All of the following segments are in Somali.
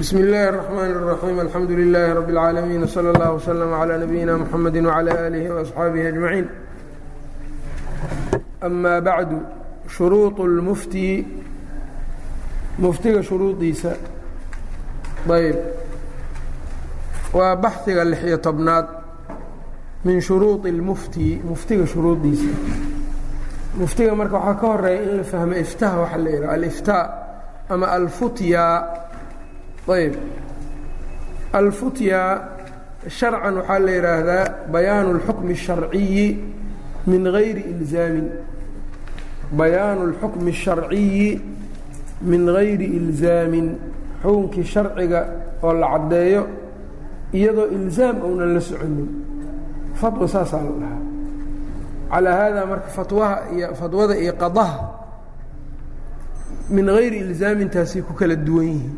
bsm اllaahi الرحmn الرaxيim alxamdu لilaahi rab اlcaalamiin wslى اllah wslm عlى nabiyina mxamedi wعlى alihi وaصxaabihi aجmaciin ama bacdu shuruuط اlmufti muftiga shuruudiisa ayb waa baxhiga lix-iyo tobnaad min shuruuطi اlmufti muftiga shuruudiisa muftiga marka waxaa ka horeeya in la fahmo iftaha waxa la yidhaha aliftaa ama alfutya ayb alfutya sharcan waxaa la yidhaahdaa bayaanu اlxukmi الsharciyi min gayri ilzaamin bayaanu اlxukmi الsharciyi min gayri ilzaamin xukunkii sharciga oo la caddeeyo iyadoo ilzaam ounan la soconin fatwa saasaa la dhahaa calaa haadaa marka fatwaha iyo fatwada iyo qadaha min gayri ilzaamintaasay ku kala duwan yihiin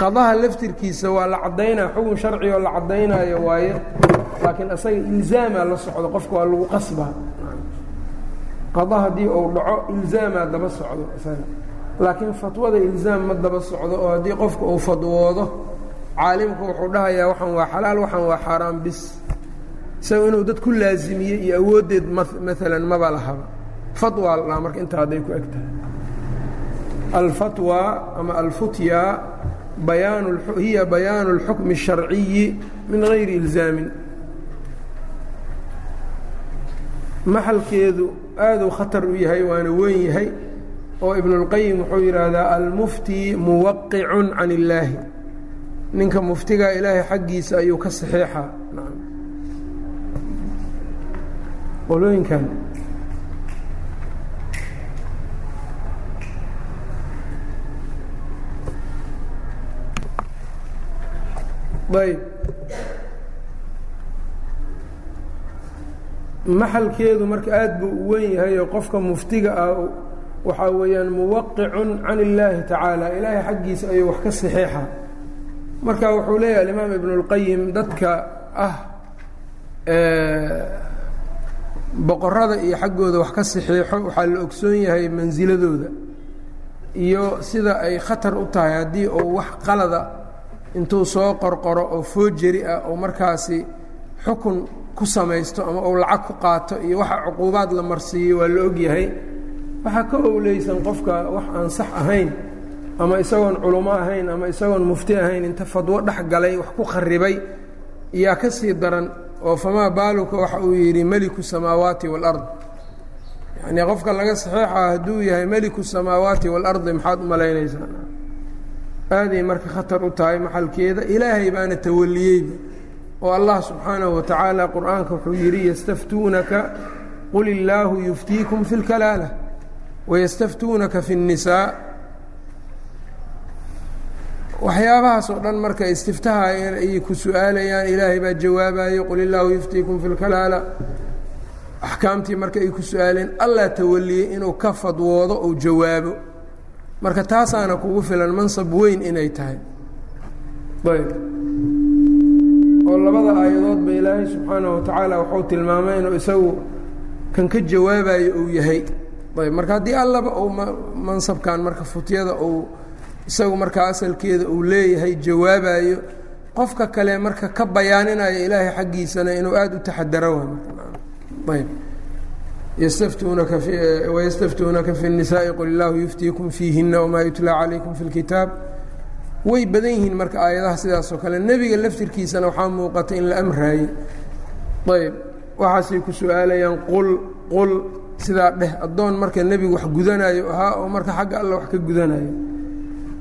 qadaha laftirkiisa waa la caddaynaya xukun sharci oo la caddaynaayo waaye. Laakiin asaga ilzaamaa la socdo qofka waa lagu qasbaa qada haddii uu dhaco ilzaamaa daba socdo isaga. Laakiin fatwada ilzaam ma daba socdo oo haddii qofka uu fadwoodo caalimku wuxuu dhahayaa waxaan waa xalaal waxaan waa xaaraan bis. Isaga inuu dad ku laazimiye iyo awooddeed maalan maba lahaba fatwaa la dhaha marka intaa hadday ku eg tahay alfatwa ama alfutya hiya bayaanu اlxukmi الsharciyi min gayri ilzaamin maxalkeedu aaduu khatar u yahay waana weyn yahay oo ibn اlqayim wuxuu yidhaahdaa almufti muwaqicu can illaahi ninka muftiga ilaahay xaggiisa ayuu ka saxeexaa qolooyinkan Ayb maxalkeedu marka aad buu u wen yahay oo qofka muftiga ah waxaa weeyaan muwaqicun can illaahi tacaala. Ilaahay xaggiisa ayuu wax ka saxeexa marka wuxuu leeyahay alimaam ibn اlqayim dadka ah boqorada iyo xaggooda wax ka saxeexo waxaa la ogsoon yahay mansiladooda iyo sida ay khatar u tahay haddii uu wax qalada intuu soo qorqoro oo foojeri ah oo markaasi xukun ku samaysto ama uu lacag ku qaato iyo waxa cuquubaad la marsiiyo waa la ogyahay waxaa ka owleysan qofka wax aan sax ahayn ama isagoon culummo ahayn ama isagoon mufti ahayn inta fadwo dhex galay wax ku kharibay iyaa ka sii daran oo famaa baaluka waxa uu yidhi meliku samaawaati waalard yacnii qofka laga saxeexa hadduu yahay meliku samaawaati waalardi maxaad u malaynaysaa aaday marka khatar u tahay maxalkeeda ilaahay baana tawaliyeyba oo allah subxaanahu wa tacaala qur-aanka wuxuu yidhi yastaftuunaka qul illaahu yuftiikum fi اlkalaala wayastaftuunaka fi الnisaa waxyaabahaas oo dhan marka istiftaha ayay ku su-aalayaan ilaahay baa jawaabayo qul illaahu yuftiikum fi اlkalaala axkaamtii marka ay ku su-aaleen allah tawaliyey inuu ka fadwoodo ou jawaabo marka taasaana kugu filan mansab weyn inay tahay. Ayb. Oo labada aayadoodba ilaahay subxaanahu watacaala waxuu tilmaamay inuu isagu kan ka jawaabayo uu yahay. Ayb. Marka haddii allaba uu mansabkan marka futyada uu isagu markaa asalkeeda uu leeyahay jawaabayo qofka kale marka ka bayaaninayo ilaahay xaggiisana inuu aada u taxadaro. Ayb wystaftuunaka fi الnisaaءi qul illaahu yuftiikum fiihina wmaa yutlaa calaykum fi اlkitaab way badan yihiin marka aayadaha sidaasoo kale nebiga laftirkiisana waxaa muuqata in la amraayey ayb waxaasay ku su-aalayaan qul qul sidaa dheh addoon marka nebigu wax gudanayo ahaa oo marka xagga alla wax ka gudanayo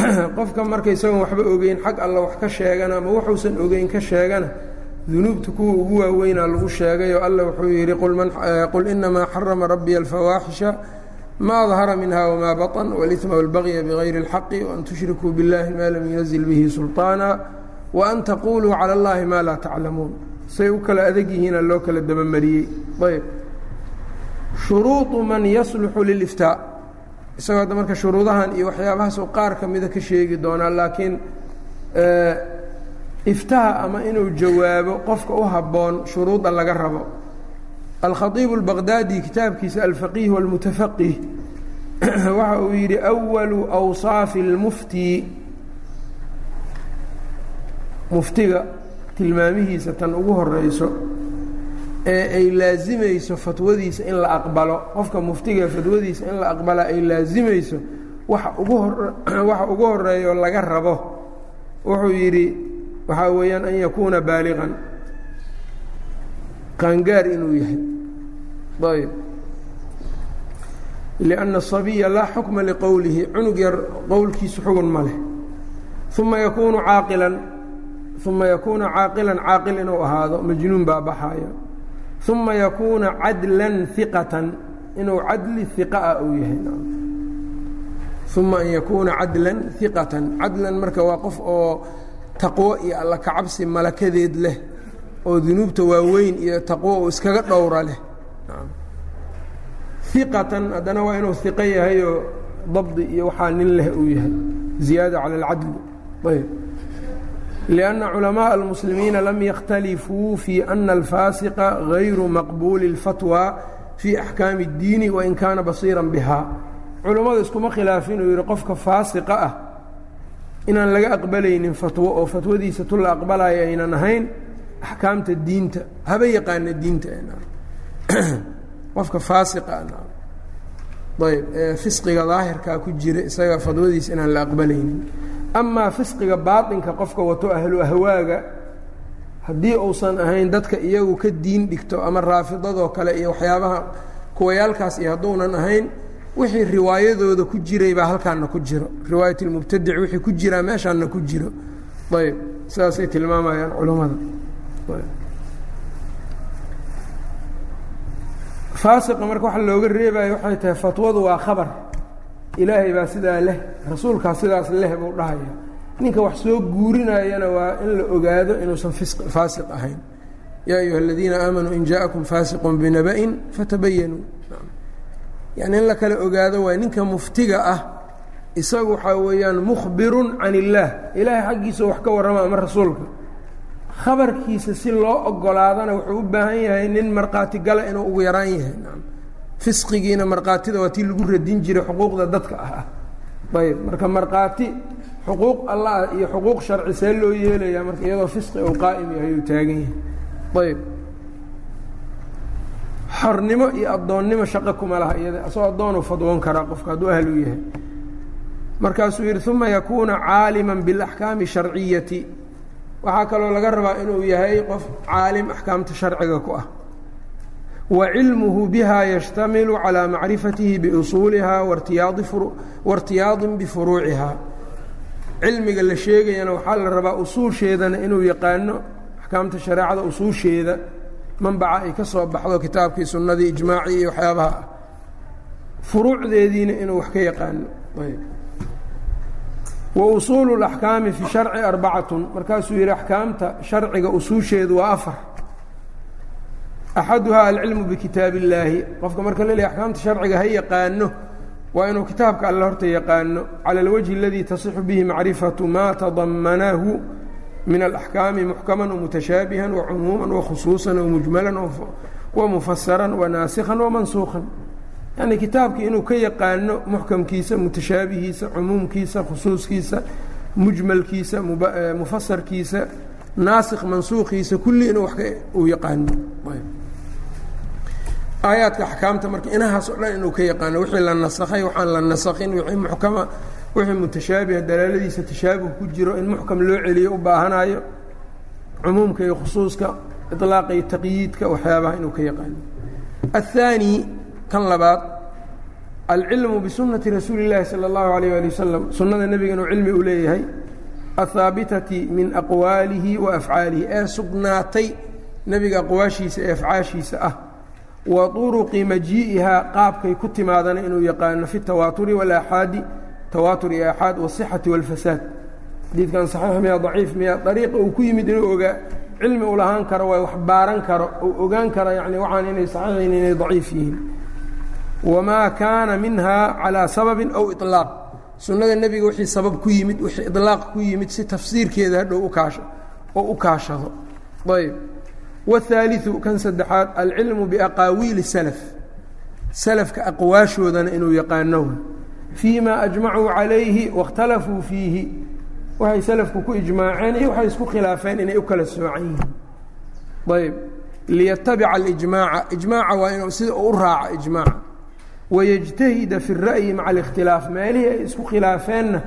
qofka marka isagoon waxba ogeyn xag alla wax ka sheegana ama wuxuusan ogeyn ka sheegana dunuubta kuwa ugu waaweynaa lagu sheegay oo alla wuxuu yidhi qul inamaa xarama rabbiya alfawaaxisha ma dahara minha wma baطn wاlإثma wاlbagya bغayri اlxaqi وan tushrikuu biاllahi ma lam yunazil bihi sulطaana وan taquluu calى اllahi ma laa taclamuun say u kala adag yihiina loo kala dabamariyey ayb shuruuطu man yasluxu liliftaa isagoo hadda marka shuruudahan iyo waxyaabahaasoo qaar ka mida ka sheegi doonaa laakiin iftaha ama inuu jawaabo qofka u habboon shuruuda laga rabo alkhaiibu اlbaqdaadi kitaabkiisa alfaqiih wاlmutafaqih waxa uu yidhi أwalu أwصaafi اlmufti muftiga tilmaamihiisa tan ugu horeyso ee ay laasimayso fatwadiisa in la aqbalo qofka muftiga fatwadiisa in la aqbala ay laasimayso waxa ugu hor waxa ugu horeeyo laga rabo wuxuu yidhi waxaa weeyaan an yakuuna baaliqan. Qaangaar inuu yahay. Ayb lianna asabiya laa xukma liqowlihi cunug yar qowlkiisu xugun ma leh. Uma yakuunu caaqilan uma yakuuna caaqilan caaqil inuu ahaado majnuun baa baxaaya uma yakuuna cadlan iqatan inuu cadli iqaa uu yahay. Uma an yakuuna cadlan iqatan cadlan marka waa qof oo taqwo iyo alla kacabsi malakadeed leh oo dunuubta waaweyn iyo taqwo uu iskaga dhowra leh iqatan haddana waa inuu iqo yahayoo dabdi iyo waxaa nin leh uu yahay ziyaada cala alcadli ayb lianna culamaءa almuslimiina lam yakhtalifuu fii ana alfaasiqa gayru maqbuuli اlfatwa fii axkaami اddiini wain kaana basiira biha culammadu iskuma khilaafin uu yidhi qofka faasiqa ah inaan laga aqbalaynin fatwo oo fatwadiisa tu la aqbalaya aynan ahayn axkaamta diinta haba yaqaana diinta qofka faasiqa ayb ee fisqiga daahirkaa ku jira isaga fatwadiisa inaan la aqbalaynin. Amaa fisqiga baaطinka qofka wato ahlu ahwaaga haddii uusan ahayn dadka iyagu ka diin dhigto ama raafidadoo kale iyo waxyaabaha kuwayaalkaas iyo hadduunan ahayn wixii riwaayadooda ku jiray baa ku jiro. Riwaayat اlmubtadic wixii ku jiraa meeshaana ku jiro. Ayb sidaasay tilmaamayaan culammada faasiqa marka waxa looga reebayo waxay tahay fatwadu waa khabar. Ilaahay baa sidaa leh rasuulkaa sidaas leh buu dhahaya ninka wax soo guurinayana waa in la ogaado inuusan faasiq ahayn. Yaa ayuha aladiina aamanuu in jaaءakum faasiqun binaba'in fatabayanuu yani in la kala ogaado waa ninka muftiga ah. Isagu waxaa weeyaan mukhbirun can illaah ilaahay xaggiisa wax ka warrama ama rasuulka. Khabarkiisa si loo ogolaadana wuxuu u baahan yahay nin markhaati gala inuu ugu yaraan yahay. Fisqigiina markhaatida waa tii lagu radin jiray xuquuqda dadka ah. Ayb marka markhaati xuquuq allah iyo xuquuq sharci see loo yeelaya marka iyadoo fisqi uu qaa'im yahay uu taagan yahay. Ayb xornimo iyo addoonnimo shaqo kuma laha iyada asagoo addoonu fadwoon karaa qofka hadduu ahlu yahay. Markaasuu yidhi uma yakuuna caalima biاlaxkaami sharciyati waxaa kaloo laga rabaa inuu yahay qof caalim axkaamta sharciga ku ah. Wa cilmuhu biha yashtamilu calىa macrifatihi biusuuliha wairtiyaadin bifuruuciha cilmiga la sheegayana waxaa la rabaa usuusheedana inuu yaqaano axkaamta shareecada usuusheeda manbaca ay ka soo baxdo kitaabkii sunnadii ijmaacii iyo waxyaabaha. Ah furuucdeediina inuu wax ka yaqaano. Wa usuulu اlaxkaami fi sharci arbacatun. Markaasuu yidhi axkaamta sharciga usuusheedu waa afar. Axaduhaa alcilmu bikitaab illaahi qofka marka la axkaamta sharciga ha yaqaano waa inuu kitaabka alle horta yaqaano. Cala alwajhi aladii tasixu bihi macrifatu maa tadamanahu min alaxkaami muxkaman wamutashaabihan wacumuuman wakhusuusan wamujmalan wamufasaran wanaasikhan wamansuukan yani kitaabkii inuu ka yaqaano muxkamkiisa mutashaabihiisa cumuumkiisa khusuuskiisa mujmalkiisa mufasarkiisa naasikh mansuukiisa kulli inuu wa uu yaqaano aayaadka axkaamta marka inahaas oo dhan inuu ka yaqaano wixii la nasakhay waxaan la nasakhin wixii muxkama wixii mutashaabiha dalaaladiisa tashaabuh ku jiro in muxkam loo celiyo u baahanayo cumuumka iyo khusuuska iطlaaqa iyo taqyiidka waxyaabaha inuu ka yaqaano الثاني kan labaad alcilmu bisunati rasuuli اllaahi salى اllahu alayh ali wasalam sunnada nebiga inuu cilmi u leeyahay ahaabitati min aqwaalihi wa afcaalihi ee sugnaatay nebiga aqwaashiisa ee afcaashiisa ah wa طuruqi majii'ihaa qaabkay ku timaadana inuu yaqaano fi tawaaturi wاlaaxaadi tawaatur iyo axaad wasixati walfasaad xadiidkan saxiix miya daciif miya dariiqa uu ku yimid inuu ogaa cilmi u karo waa wax baaran karo uu ogaan karo yani waxaan inay saxiixayn inay daciif yihiin. Wamaa kaana minha calaa sababin aw ilaaq sunnada nebiga wixii sabab ku yimid wixii ilaaq ku yimid si tafsiirkeeda hadhow ukaasha oo u kaashado. Ayb wاhaaliثu kan saddexaad alcilmu biaqaawiili salaf. Salafka aqwaashoodana inuu yaqaanow fii ma ajmacuu calayhi waاkhtalafuu fiihi waxay salafku ku ijmaaceen iyo waxay isku khilaafeen inay u kala soocan yihiin ayb liyatabica alijmaaca ijmaaca waa inuu sida u raaco ijmaaca wayajtahida fi الra'yi maca اlikhtilaaf meelihii ay isku khilaafeenna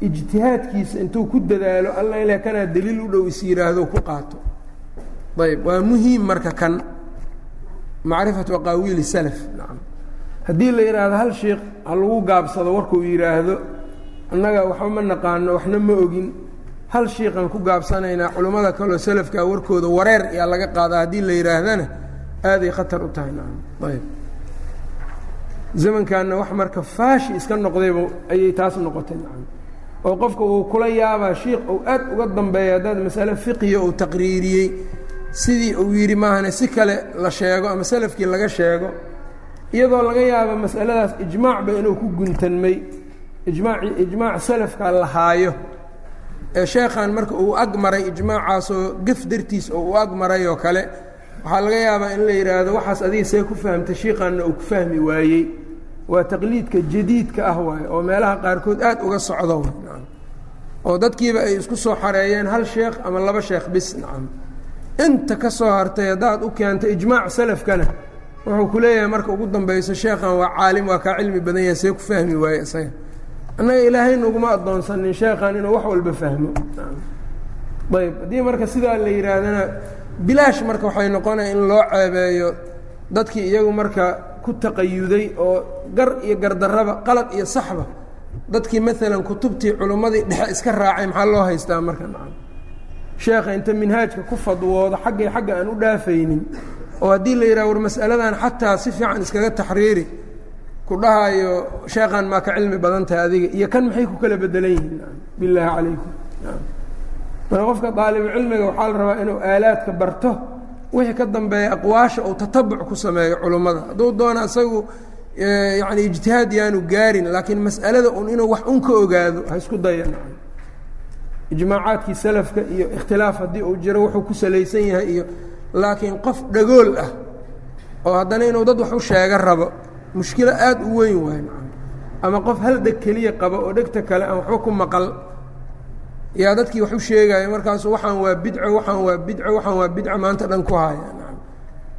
ijtihaadkiisa intuu ku dadaalo alla ila kanaa daliil u dhow is yidhaahdo ku qaato ayb waa muhiim marka kan macrifatu aqaawiili salaf nacam haddii la yidhaahdo hal sheikh ha lagu gaabsado warkuu yidhaahdo annaga waxba ma naqaano waxna ma ogin. Hal shiikan ku gaabsanaynaa culummada kaleo salafkaa warkooda wareer yaa laga qaadaa haddii la yidhaahdana aaday khatar u tahay. Ayb zamankanna wax marka faashi iska noqdayba ayay taas noqotay. Oo qofka uu kula yaabaa shiikh uu aad uga dambeeya haddaad masale fiqiya uu taqriiriyey sidii uu yidhi maahane si kale la sheego ama salafkii laga sheego iyadoo laga yaabo masaladaas ijmaacba inuu ku guntanmay ijmaaci ijmaac salafka la ee sheekhan marka uu ag maray ijmaacaasoo gef dartiis oo uu ag maray oo kale waxaa laga yaabaa in la yidhaahdo waxaas adiga see ku fahamtay shiikanna uu ku fahmi waayey. Waa taqliidka jadiidka ah waaye oo meelaha qaarkood aad uga socdo. Oo dadkiiba ay isku soo xareeyeen hal sheekh ama laba sheekh bis. Nacam inta ka soo hartay haddaad u keento ijmaac salafkana wuxuu ku leeyahay marka ugu dambayso sheekhan waa caalim waa kaa cilmi badan yahay see ku fahmi waaye isaga. Annaga ilaahay naguma addoonsanin sheekhan inuu wax walba fahmo. Ayb haddii marka sidaa la yidhaahdana bilaash marka waxay noqonaya in loo ceebeeyo dadkii iyagu marka ku taqayuday oo gar iyo gardarraba qalad iyo saxba dadkii maalan kutubtii culummadii dhexe iska raacay maxaa loo haystaa marka? Sheekha inta minhaajka ku fadwoodo xaggay xagga aan u dhaafaynin oo haddii la yidhaha war mas'aladan xataa si fiican iskaga taxriiri ku dhahayo sheekhan maa ka cilmi badan tahay adiga iyo kan maxay ku kala bedelan yihiin? Bilaahi calaykum. Marka qofka daalibucilmiga waxaa la rabaa inuu aalaadka barto wixii ka dambeeya aqwaasha uu tatabuc ku sameeyo culummada hadduu doono isagu yani ijtihaad yaanu gaarin laakiin mas'alada un inuu wax un ka ogaado ha isku daya ijmaacaadkii salafka iyo ikhtilaaf haddii uu jiro wuxuu ku salaysan yahay iyo laakiin qof dhagool ah oo haddana inuu dad wax u sheega rabo mushkilo aada u weyn waay ama qof hal dheg keliya qabo oo dhegta kale aan waxba ku maqal yaa dadkii wax u sheegaayo markaasu waxaan waa bidco waxaan waa bidco waxaan waa bidco maanta dhan ku haya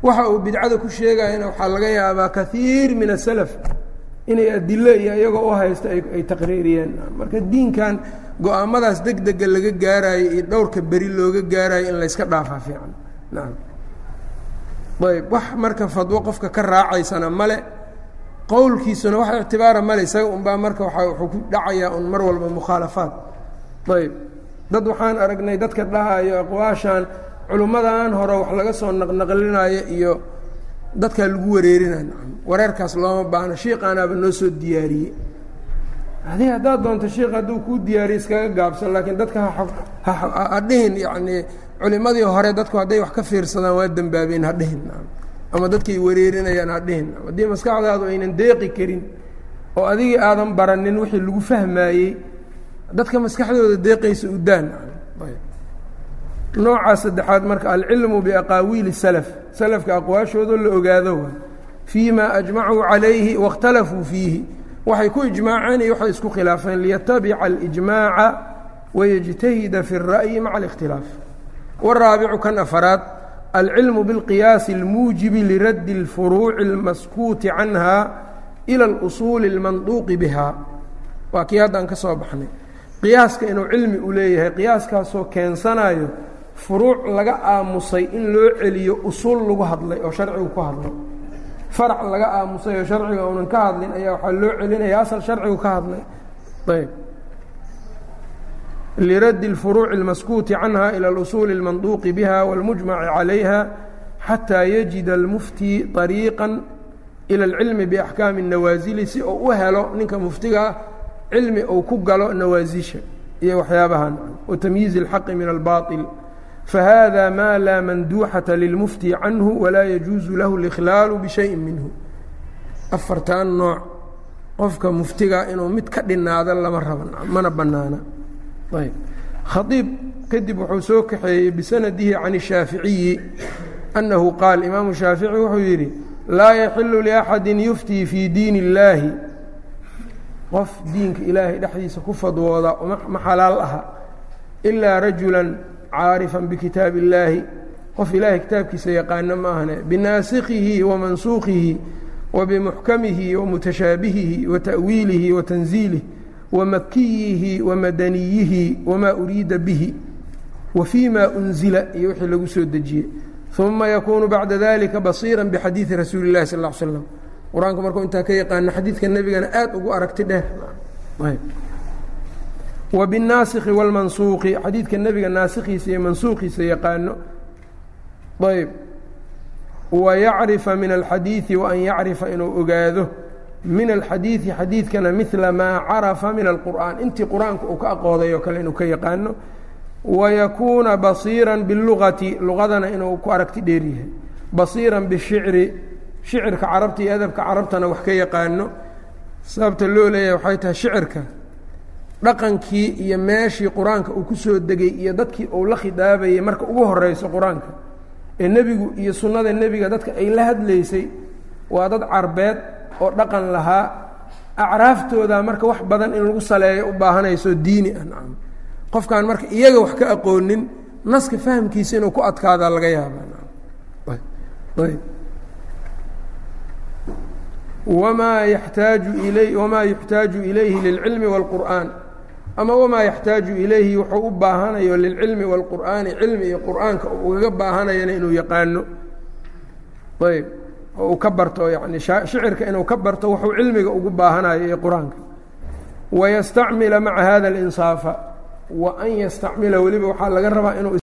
waxa uu bidcada ku sheegayana waxaa laga yaabaa kaiir min asalaf inay adilo iyo iyagoo u haysto ay taqriiriyeen marka diinkan go'aamadaas deg dega laga gaarayo iyo dhowrka beri looga gaarayo in layska dhaafaa fiican ayb wax marka fadwo qofka ka raacaysana male qowlkiisuna wax ictibaara male isaga unbaa marka wuxuu ku dhacayaa un mar walba mukhaalafaad. Ayb dad waxaan aragnay dadka dhahayo aqwaashan culummadan hore wax laga soo naqnaqlinayo iyo dadkaa lagu wareerinay wareerkaas looma baahno shiiqaanaaba noo soo diyaariyey. Adiga haddaad doonto shiik hadduu kuu diyaariye iskaga gaabsan laakiin dadka ha dhihin yacnii culimadii hore dadku hadday wax ka fiirsadaan waa dembaabeen ha dhihin nacam ama dadkay wareerinayaan ha dhihin haddii maskaxdaadu aynan deeqi karin oo adigii aadan baranin wixii lagu fahmaayey dadka maskaxdooda deeqaysa u daan nooca saddexaad marka alcilmu biaqaawiili salaf salafka aqwaashoodo la ogaado waay fii ma ajmacuu calayhi waاkhtalafuu fiihi waxay ku ijmaaceen iyo waxay isku khilaafeen liyatabica alijmaaca wayajtahida fi اra'yi maca اlikhtilaaf waraabicu kan afaraad alcilmu biاlqiyaasi اlmuujibi liraddi اlfuruuci اlmaskuuti canha ilى اlusuuli اlmanduuqi biha waa kii haddaan ka soo baxnay qiyaaska inuu cilmi u leeyahay qiyaaskaasoo keensanayo furuuc laga aamusay in loo celiyo usuul lagu hadlay oo sharcigu ku hadlay farac laga aamusay oo sharciga uunan ka hadlin ayaa waxaa loo celinaya asal sharcigu ka hadlay ayb liraddi اlfuruuci اlmaskuuti canha ilى اlusuuli اlmanduuqi biha wاlmujmaci calayha xataa yajida اlmufti طariiqa ilى اlcilmi biaxkaami الnawaasili si uu u helo ninka muftigaa cilmi uu ku galo nawaasisha iyo waxyaabahan watamyiizi اlxaqi min albaaطil fahada ma laa manduuxata lilmufti canhu walaa yajuusu lahu اlikhlaalu bishayin minhu afartan nooc qofka muftiga inuu mid ka dhinaado lama raba mana banaana ayb khaiib kadib wuxuu soo kaxeeyey bisanadihi can الshaaficiyi annahu qaal imaamu shaafici wuxuu yidhi laa yaxilu liaxadi yuftii fii diin اllaahi qof diinka ilaahay dhexdiisa ku fadwooda ma xalaal aha ilaa rajula caarifan bikitaabi اllaahi qof ilaahay kitaabkiisa yaqaano ma ahne binaasikhihi wa mansuukihi wa bimuxkamihi wa mutashaabihihi wa ta'wiilihi wa tanziilih wa makiyihi wa madaniyihi wamaa uriida bihi wa fii ma unzila iyo wixii lagu soo dejiyey uma yakuunu bacda dalika basiira bixadiidi rasuuli اllahi sal ا l slam qur-aanku markuu intaa ka yaqaano xadiidka nebigana aad ugu aragti dheer wa binnaasikhi wاlmansuuqi xadiidka nebiga naasikhiisa iyo mansuuqiisa yaqaano ayb wa yacrifa min alxadiidi wa an yacrifa inuu ogaado min alxadiidi xadiidkana midla maa carafa min alqur'aan. Intii qur'aanka uu ka aqooday oo kale inuu ka yaqaano wayakuuna basiira biاlugati luqadana inuu ku aragti dheer yahay. Basiira bishicri shicirka carabta iyo adabka carabtana wax ka yaqaano. Sababta loo leeyahay waxay tahay shicirka. Dhaqankii iyo meeshii qur'aanka uu ku soo degay iyo dadkii uu la khidaabayay marka ugu horeyso qur'aanka ee nebigu iyo sunnada nebiga dadka ay la hadlaysay waa dad carbeed oo dhaqan lahaa acraaftooda marka wax badan in lagu saleeyo u baahanayso diini. Ah qofkaan marka iyaga wax ka aqoonin naska fahamkiisa inuu ku adkaadaa laga yaabaa. Wamaa yaxtaaju ilay wamaa yuxtaaju ilayhi lilcilmi wاlqur'aan ama wamaa yaxtaaju ilayhi wuxuu u baahanayo lilcilmi wاlqur'aani cilmi iyo qur'aanka ugaga baahanayana inuu yaqaano. Ayb oo uu ka barto yani shicirka inuu ka barto wuxuu cilmiga ugu baahanayo iyo qur'aanka wayastacmila maca hada اlinsaafa wa an yastacmila weliba waxaa laga rabaa inuu